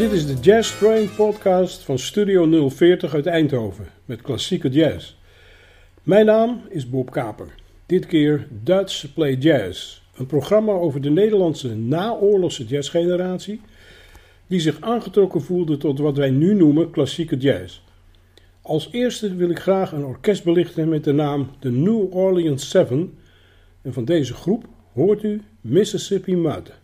Dit is de Jazz Train podcast van Studio 040 uit Eindhoven met klassieke jazz. Mijn naam is Bob Kaper. Dit keer Dutch Play Jazz, een programma over de Nederlandse naoorlogse jazzgeneratie die zich aangetrokken voelde tot wat wij nu noemen klassieke jazz. Als eerste wil ik graag een orkest belichten met de naam de New Orleans Seven en van deze groep hoort u Mississippi Mud.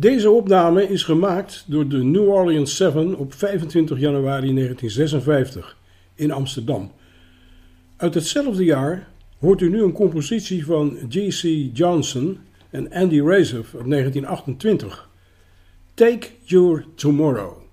Deze opname is gemaakt door de New Orleans Seven op 25 januari 1956 in Amsterdam. Uit hetzelfde jaar hoort u nu een compositie van G.C. Johnson en Andy Razor uit 1928. Take Your Tomorrow.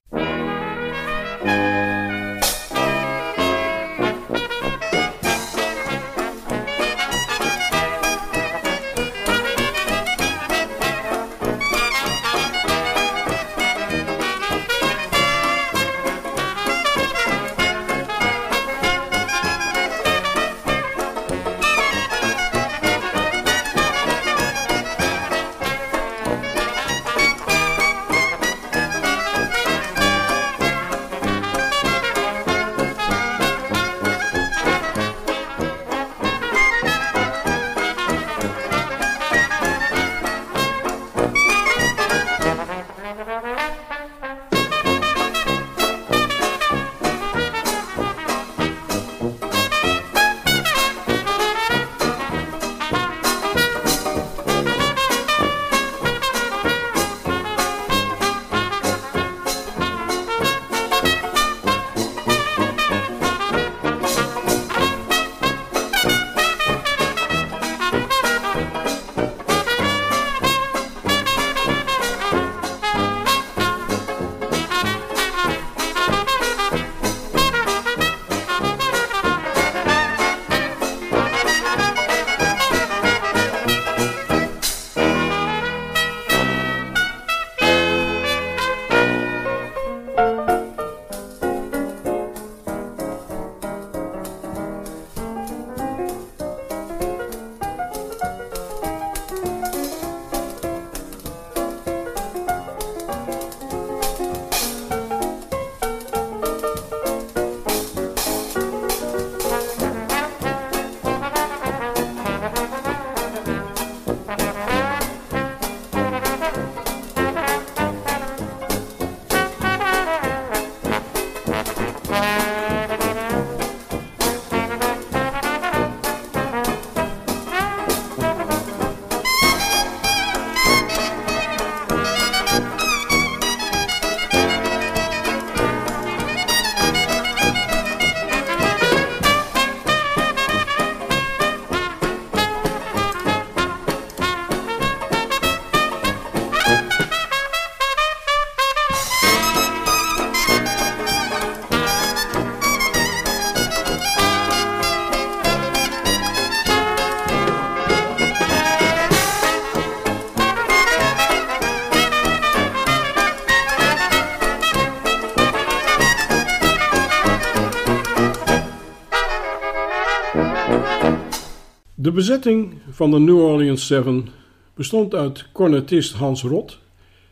Bezetting van de New Orleans Seven bestond uit cornetist Hans Rot,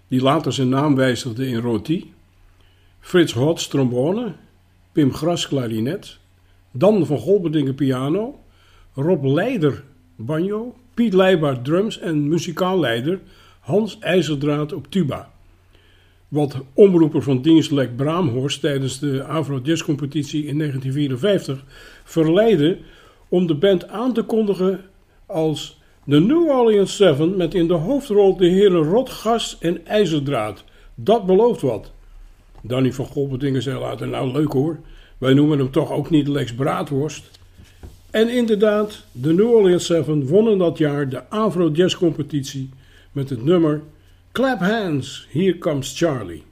die later zijn naam wijzigde in Roti, Frits Hotz trombone, Pim Gras klarinet, Dan van Golberdingen piano, Rob Leider banjo, Piet Leijbaard drums en muzikaal leider Hans IJzerdraad op tuba. Wat omroeper van dienst Lek Braamhorst tijdens de Avro Jazz Competitie in 1954 verleidde om de band aan te kondigen als de New Orleans Seven met in de hoofdrol de heren Rotgas en IJzerdraad. Dat belooft wat. Danny van Golberdingen zei later, nou leuk hoor, wij noemen hem toch ook niet Lex Braadworst. En inderdaad, de New Orleans Seven wonnen dat jaar de Avro Jazz Competitie met het nummer Clap Hands, Here Comes Charlie.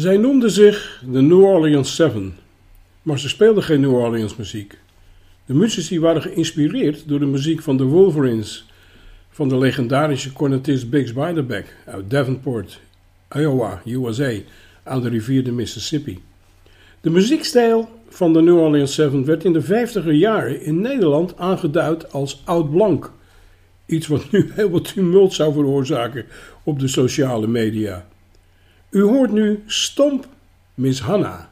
Zij noemden zich de New Orleans Seven, maar ze speelden geen New Orleans muziek. De muzici waren geïnspireerd door de muziek van de Wolverines, van de legendarische cornetist Biggs Beiderbecke uit Davenport, Iowa, USA, aan de rivier de Mississippi. De muziekstijl van de New Orleans Seven werd in de 50er jaren in Nederland aangeduid als oud-blank. Iets wat nu heel wat tumult zou veroorzaken op de sociale media. U hoort nu Stomp Miss Hanna.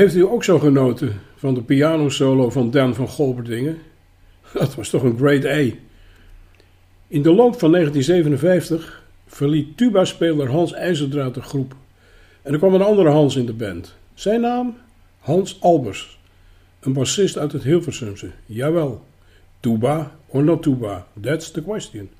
Heeft u ook zo genoten van de pianosolo van Dan van Golberdingen? Dat was toch een great A. In de loop van 1957 verliet tuba-speler Hans IJzerdraad de groep. En er kwam een andere Hans in de band. Zijn naam? Hans Albers. Een bassist uit het Hilversumse. Jawel. Tuba or not tuba? That's the question.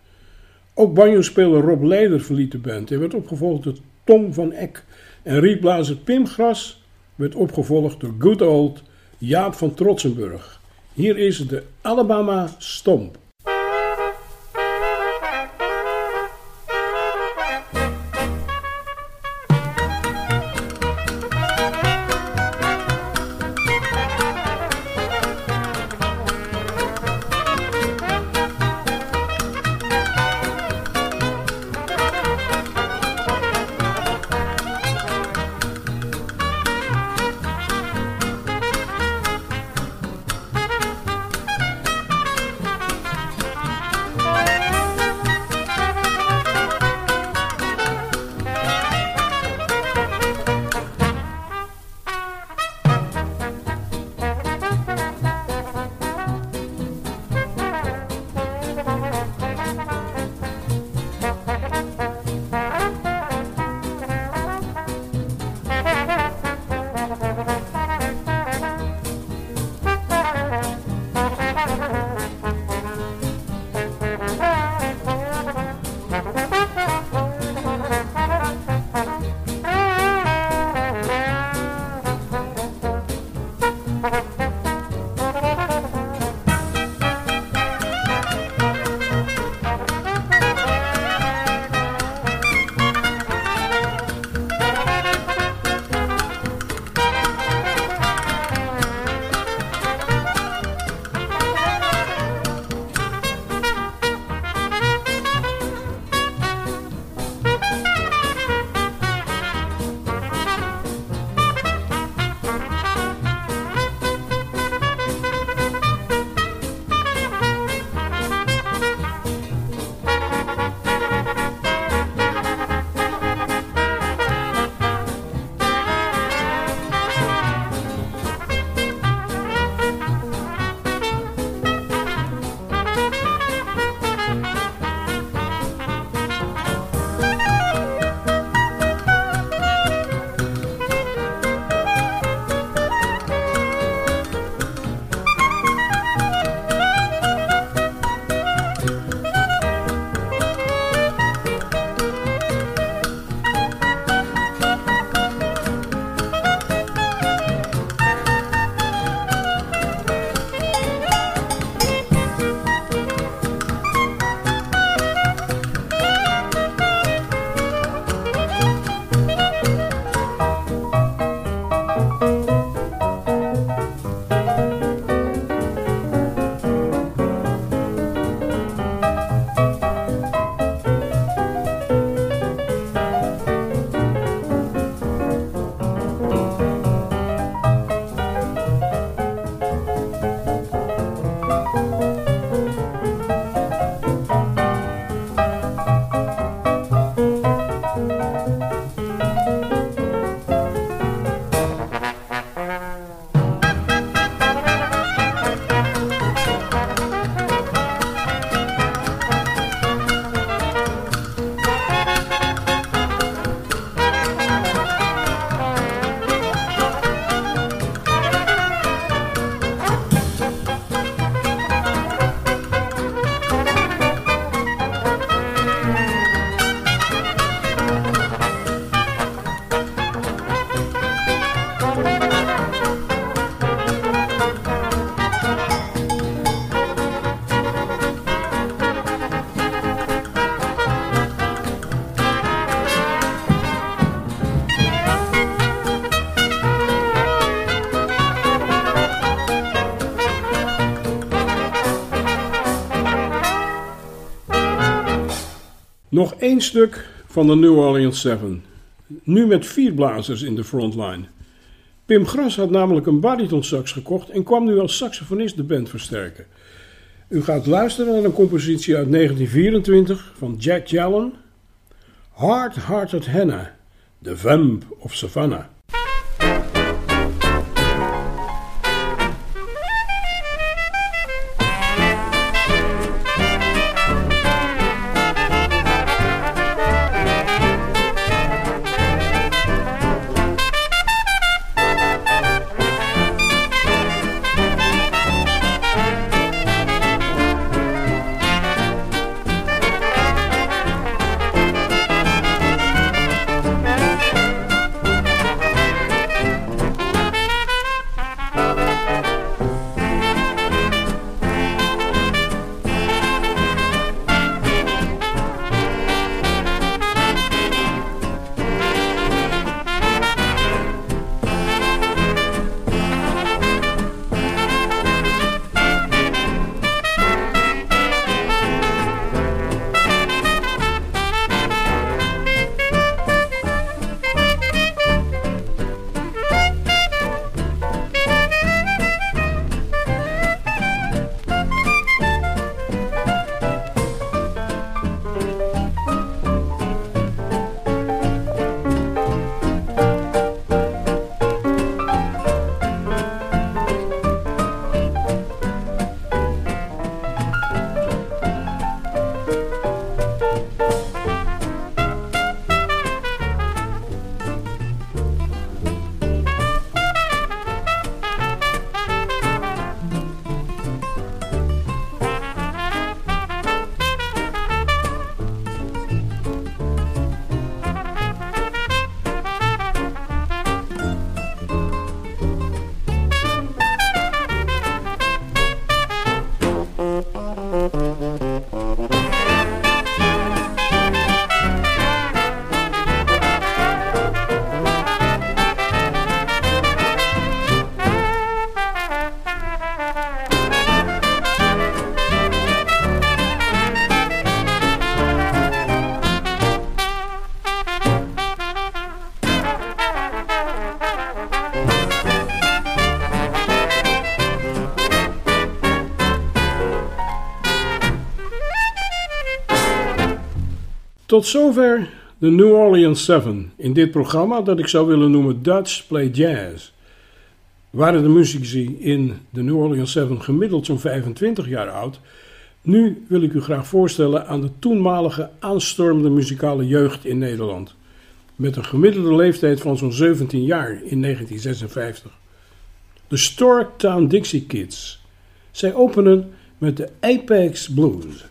Ook banjo-speler Rob Leider verliet de band. Hij werd opgevolgd door Tom van Eck. En rietblazer Pim Gras werd opgevolgd door good old Jaap van Trotsenburg. Hier is de Alabama Stomp. Nog één stuk van de New Orleans Seven. Nu met vier blazers in de frontline. Pim Gras had namelijk een baritonsax gekocht en kwam nu als saxofonist de band versterken. U gaat luisteren naar een compositie uit 1924 van Jack Jallen. Hard Hearted Hannah, The Vamp of Savannah. Tot zover de New Orleans Seven in dit programma dat ik zou willen noemen Dutch Play Jazz. Waren de muzici in de New Orleans Seven gemiddeld zo'n 25 jaar oud, nu wil ik u graag voorstellen aan de toenmalige aanstormende muzikale jeugd in Nederland. Met een gemiddelde leeftijd van zo'n 17 jaar in 1956. De Stork Town Dixie Kids. Zij openen met de Apex Blues.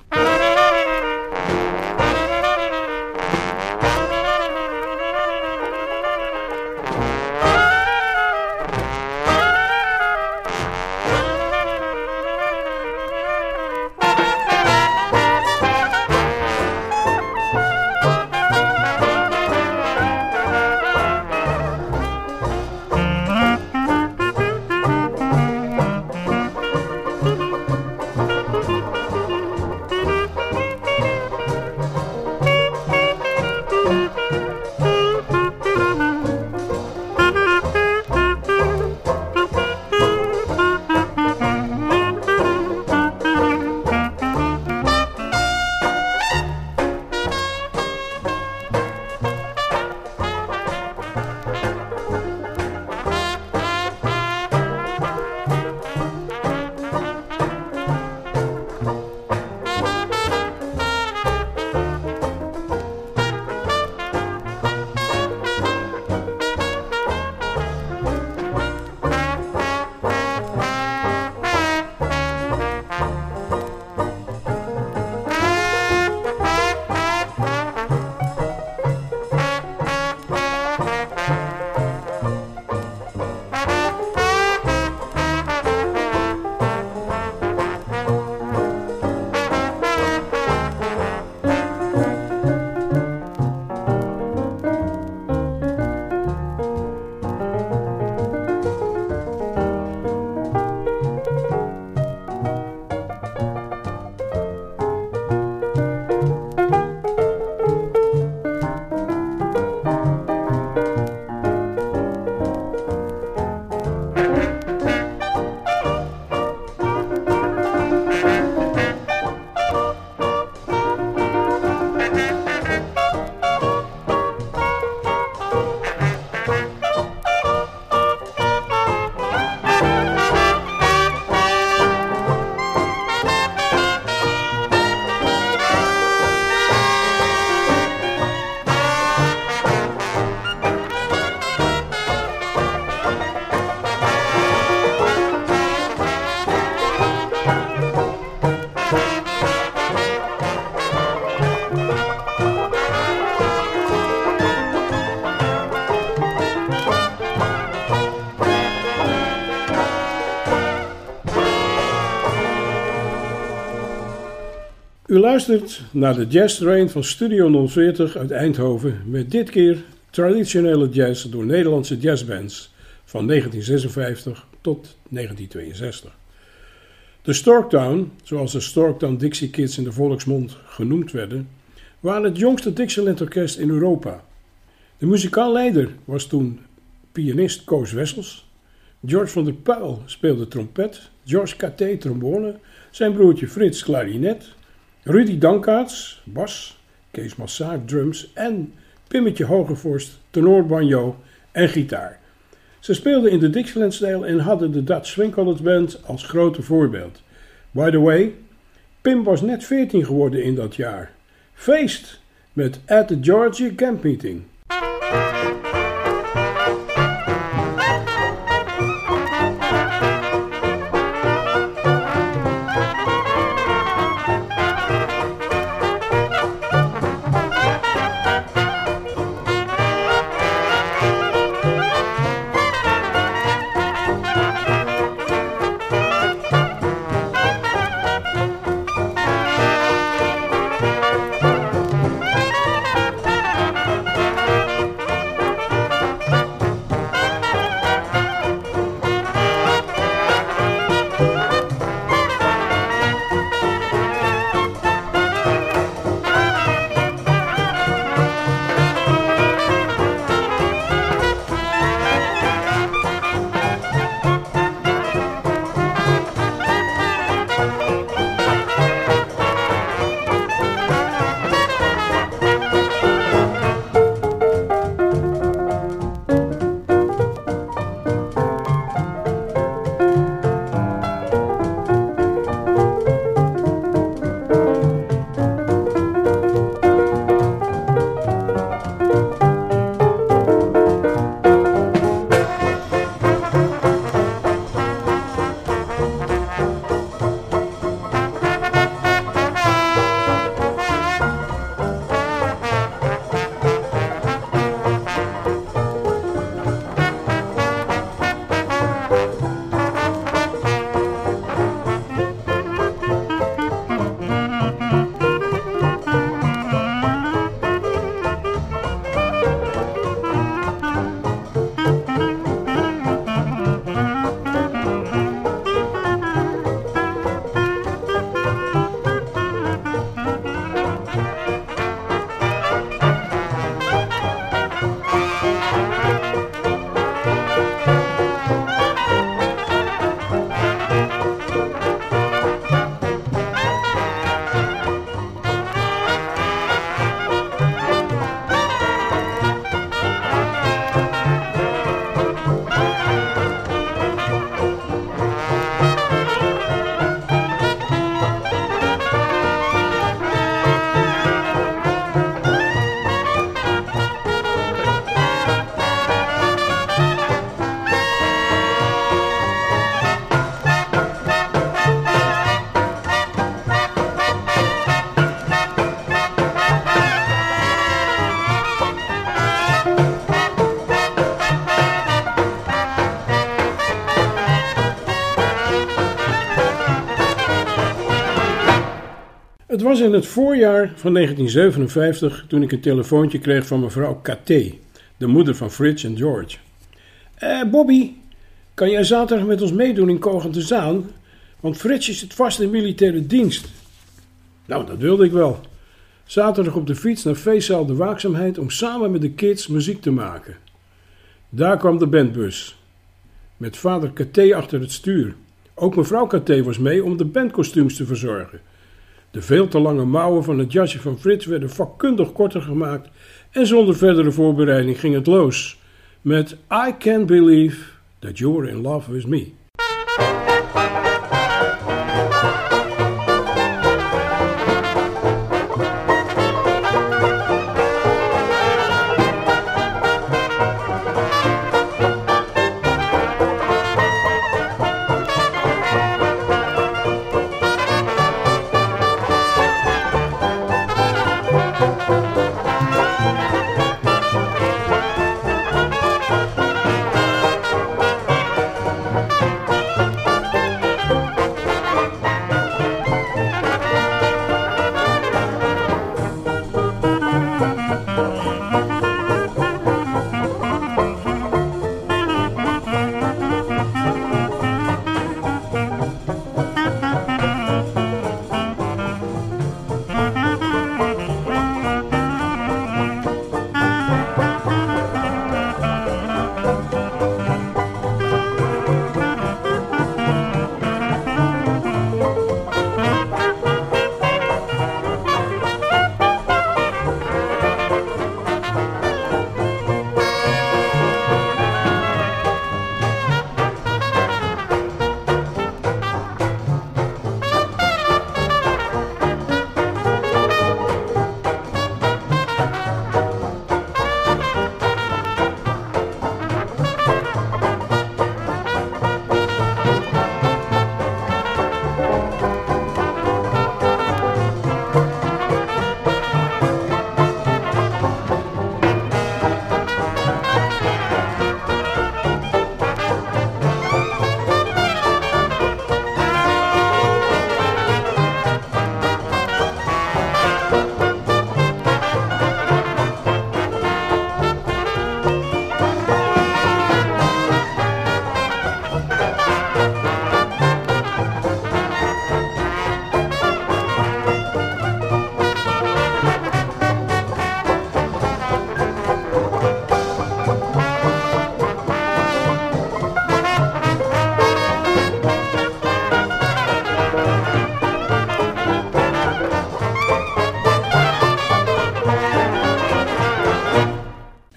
Luistert naar de Jazz Train van Studio 040 uit Eindhoven met dit keer traditionele jazz door Nederlandse jazzbands van 1956 tot 1962. De Storktown, zoals de Storktown Dixie Kids in de volksmond genoemd werden, waren het jongste Dixieland orkest in Europa. De muzikaal leider was toen pianist Koos Wessels. George van der Puil speelde trompet, George K.T. trombone, zijn broertje Frits klarinet Rudy Dankaerts, bas, Kees Massaar, drums en Pimmetje Hogevorst, tenor, banjo en gitaar. Ze speelden in de Dixieland-stijl en hadden de Dutch Swing College Band als grote voorbeeld. By the way, Pim was net 14 geworden in dat jaar. Feest met At the Georgia Camp Meeting. Was in het voorjaar van 1957 toen ik een telefoontje kreeg van mevrouw Katé, de moeder van Fritz en George. Eh, Bobby, kan jij zaterdag met ons meedoen in Kogente Zaan? Want Frits is het vast in militaire dienst. Nou, dat wilde ik wel. Zaterdag op de fiets naar feestzaal De Waakzaamheid om samen met de kids muziek te maken. Daar kwam de bandbus. Met vader Katé achter het stuur. Ook mevrouw Katé was mee om de bandkostuums te verzorgen. De veel te lange mouwen van het jasje van Frits werden vakkundig korter gemaakt en zonder verdere voorbereiding ging het los met I Can't Believe That You're in Love With Me.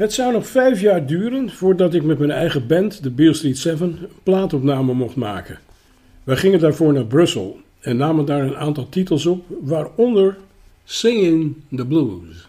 Het zou nog vijf jaar duren voordat ik met mijn eigen band, de Beale Street Seven, een plaatopname mocht maken. Wij gingen daarvoor naar Brussel en namen daar een aantal titels op, waaronder Singing the Blues.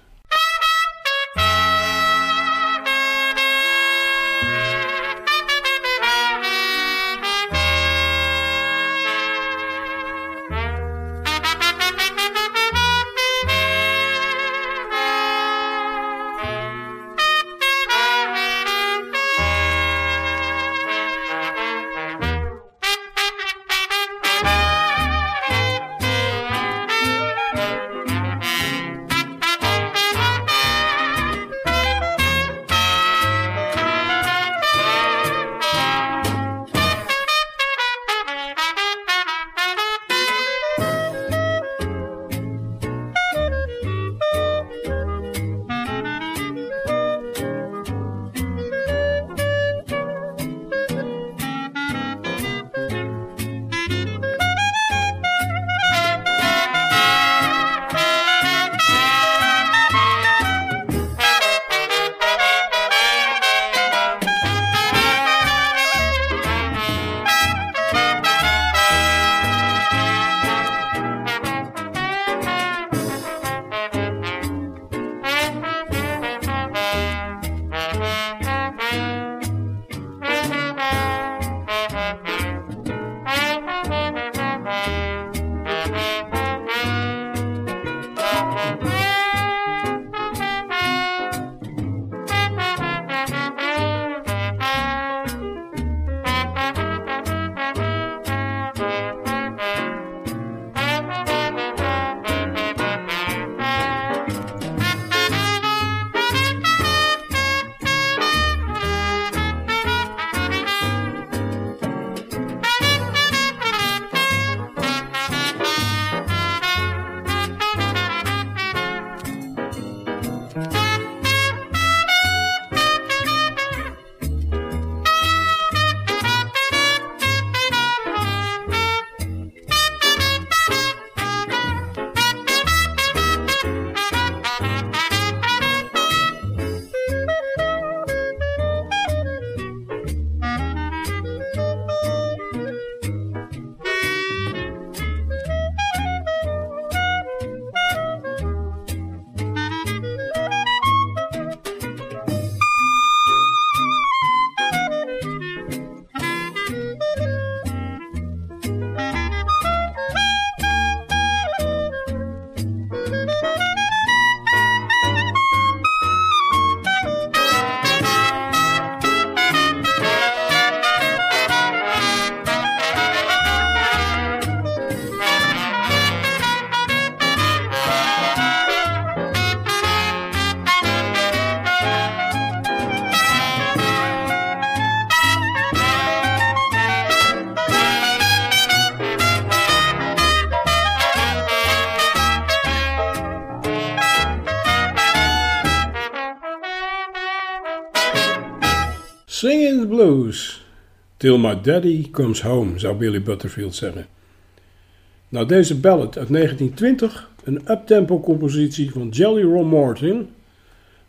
Till my daddy comes home, zou Billy Butterfield zeggen. Nou, deze ballad uit 1920, een uptempo compositie van Jelly Roll Morton,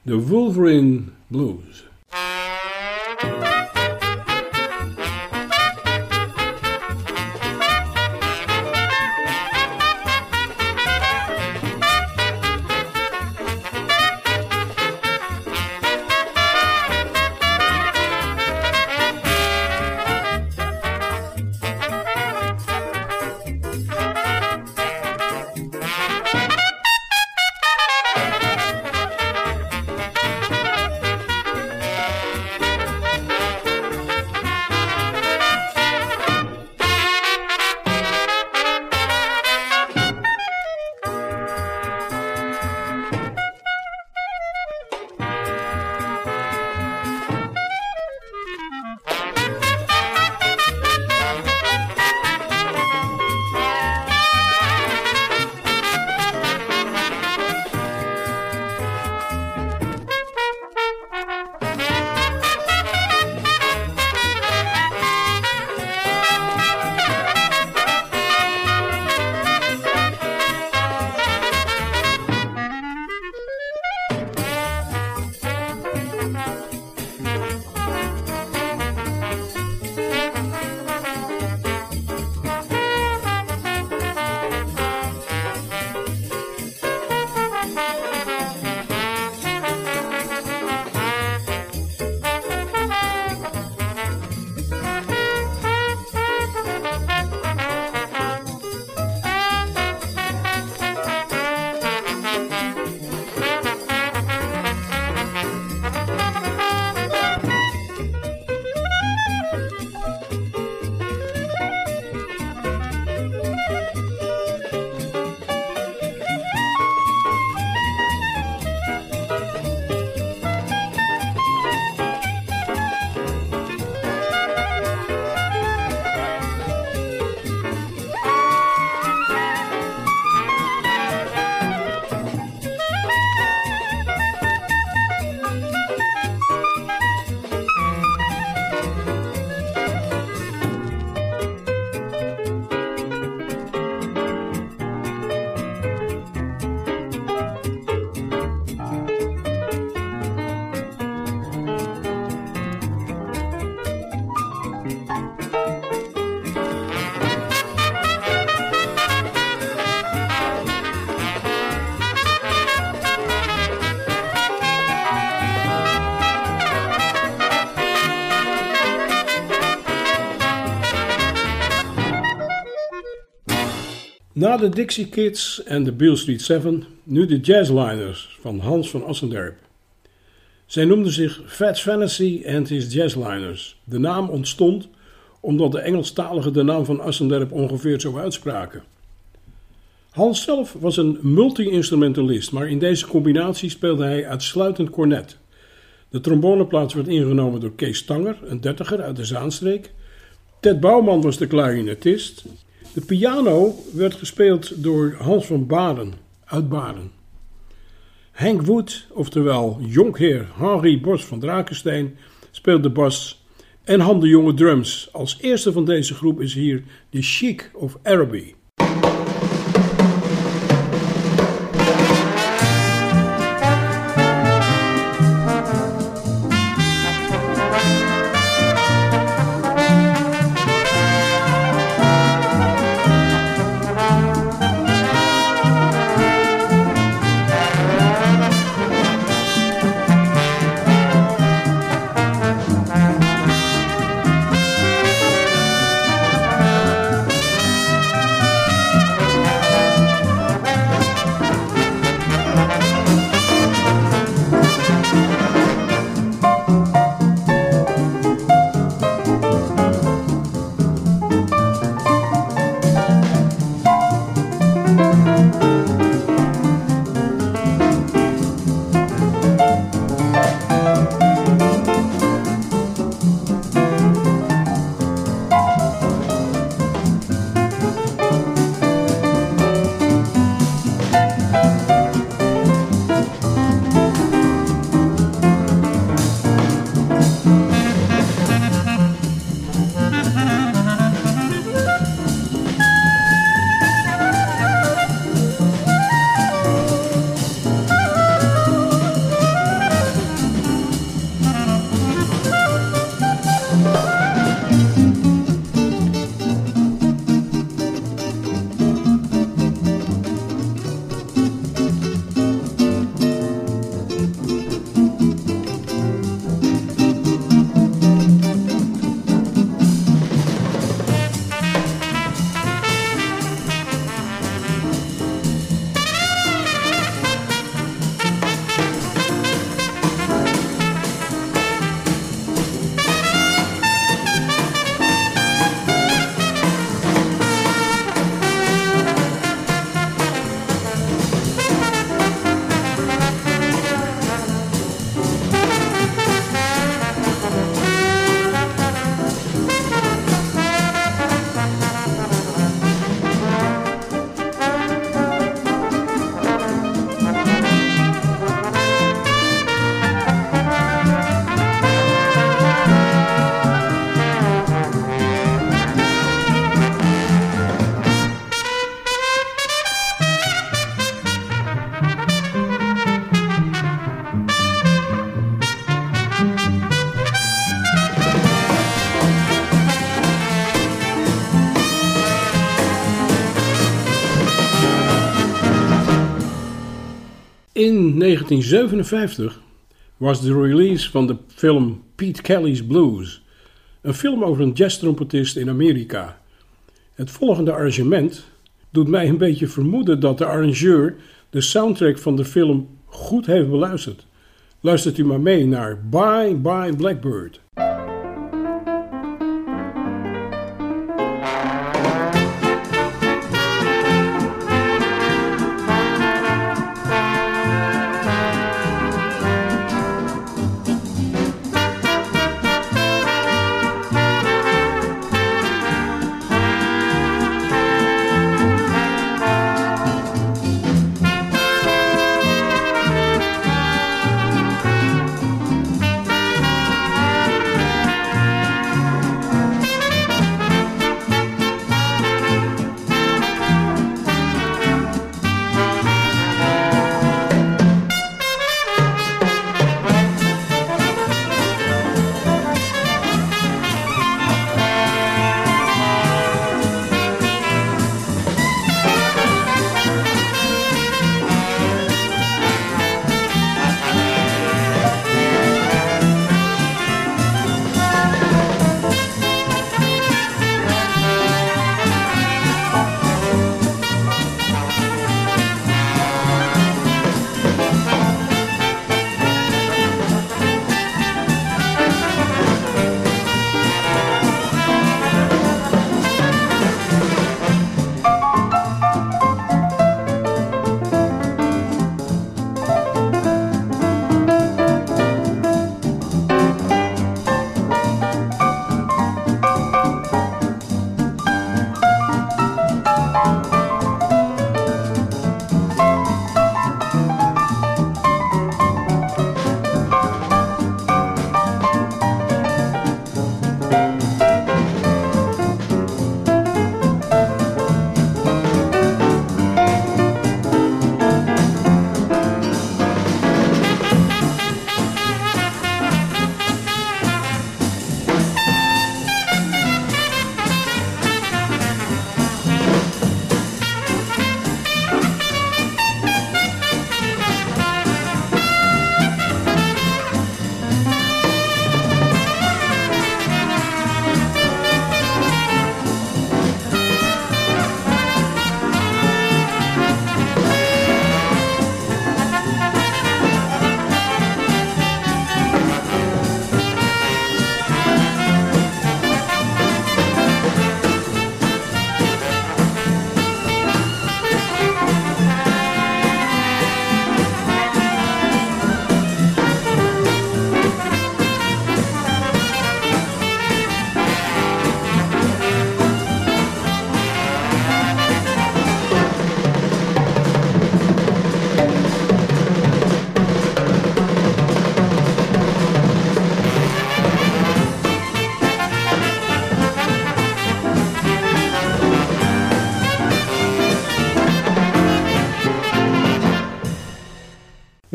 de Wolverine Blues. Na de Dixie Kids en de Beale Street Seven, nu de Jazzliners van Hans van Assenderp. Zij noemden zich Fats Fantasy and his Jazzliners. De naam ontstond omdat de Engelstaligen de naam van Assenderp ongeveer zo uitspraken. Hans zelf was een multi-instrumentalist, maar in deze combinatie speelde hij uitsluitend cornet. De tromboneplaats werd ingenomen door Kees Stanger, een dertiger uit de Zaanstreek. Ted Bouwman was de klarinetist de piano werd gespeeld door Hans van Baden uit Baden. Henk Wood, oftewel jonkheer Henri Bos van Drakenstein, speelde bas en Han de Jonge drums. Als eerste van deze groep is hier de Chic of Araby. In 1957 was de release van de film Pete Kelly's Blues, een film over een jazztrompetist in Amerika. Het volgende arrangement doet mij een beetje vermoeden dat de arrangeur de soundtrack van de film goed heeft beluisterd. Luistert u maar mee naar Bye Bye Blackbird.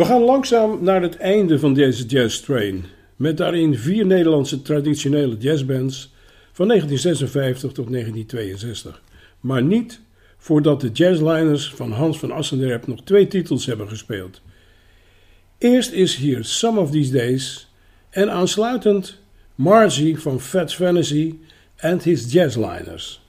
Gaan langzaam naar het einde van deze jazz train, met daarin vier Nederlandse traditionele jazzbands van 1956 tot 1962. Maar niet voordat de jazzliners van Hans van Assenderp nog twee titels hebben gespeeld. Eerst is hier Some of These Days en aansluitend Margie van Fats Fantasy and His Jazzliners.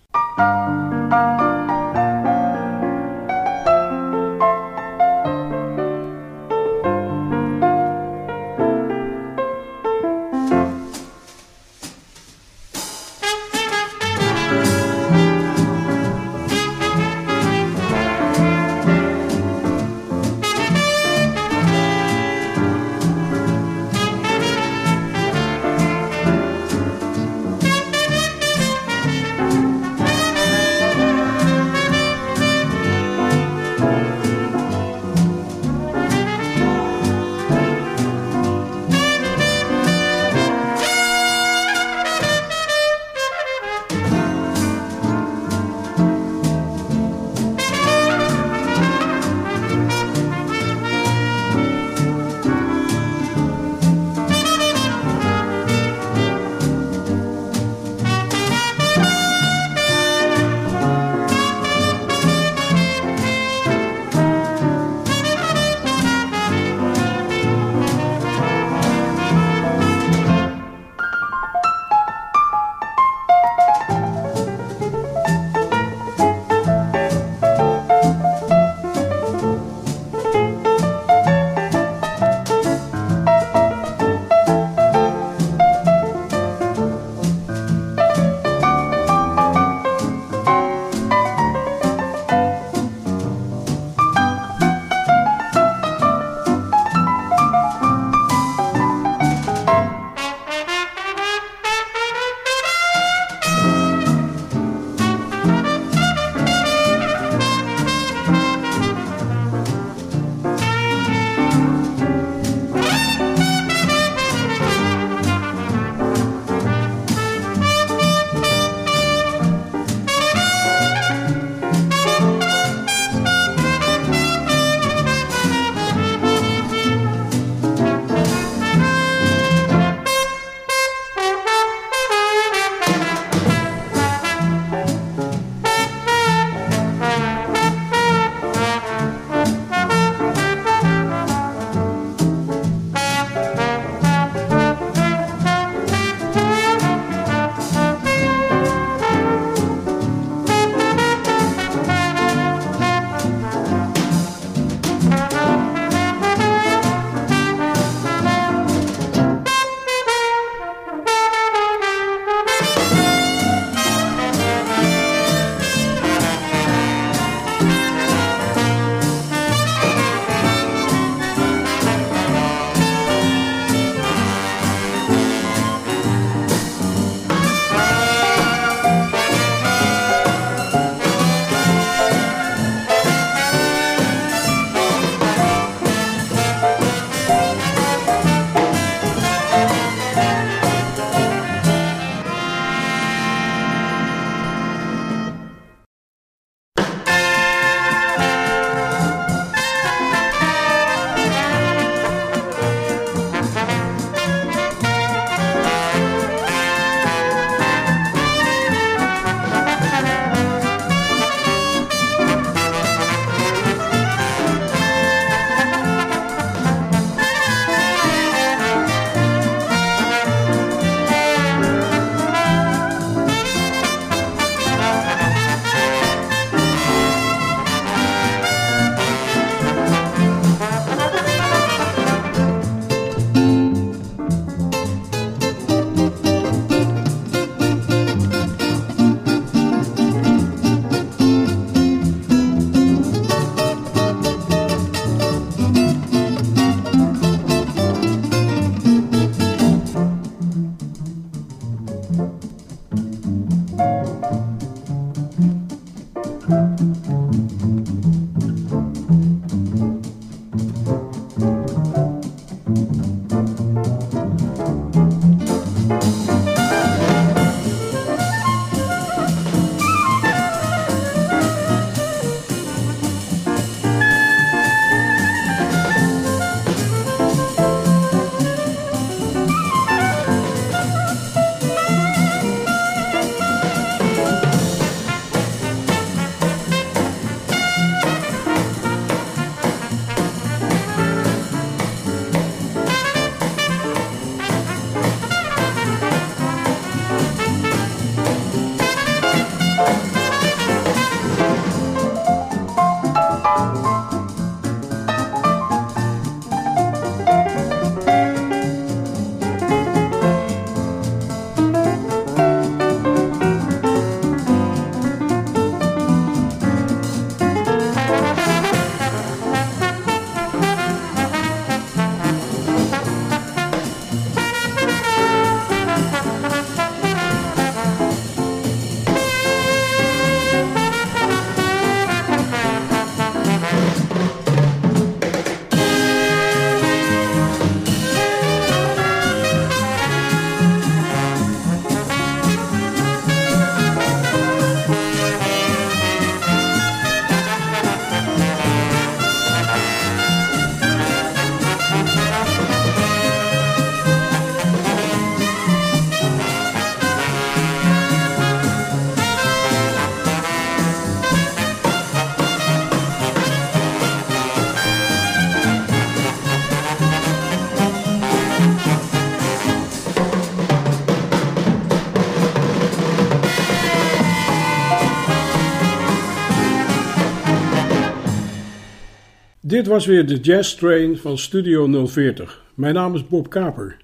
Dit was weer de Jazz Train van Studio 040. Mijn naam is Bob Kaper.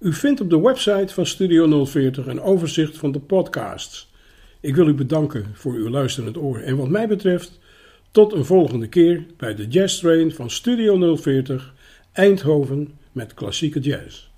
U vindt op de website van Studio 040 een overzicht van de podcasts. Ik wil u bedanken voor uw luisterend oor en wat mij betreft tot een volgende keer bij de Jazz Train van Studio 040 Eindhoven met klassieke jazz.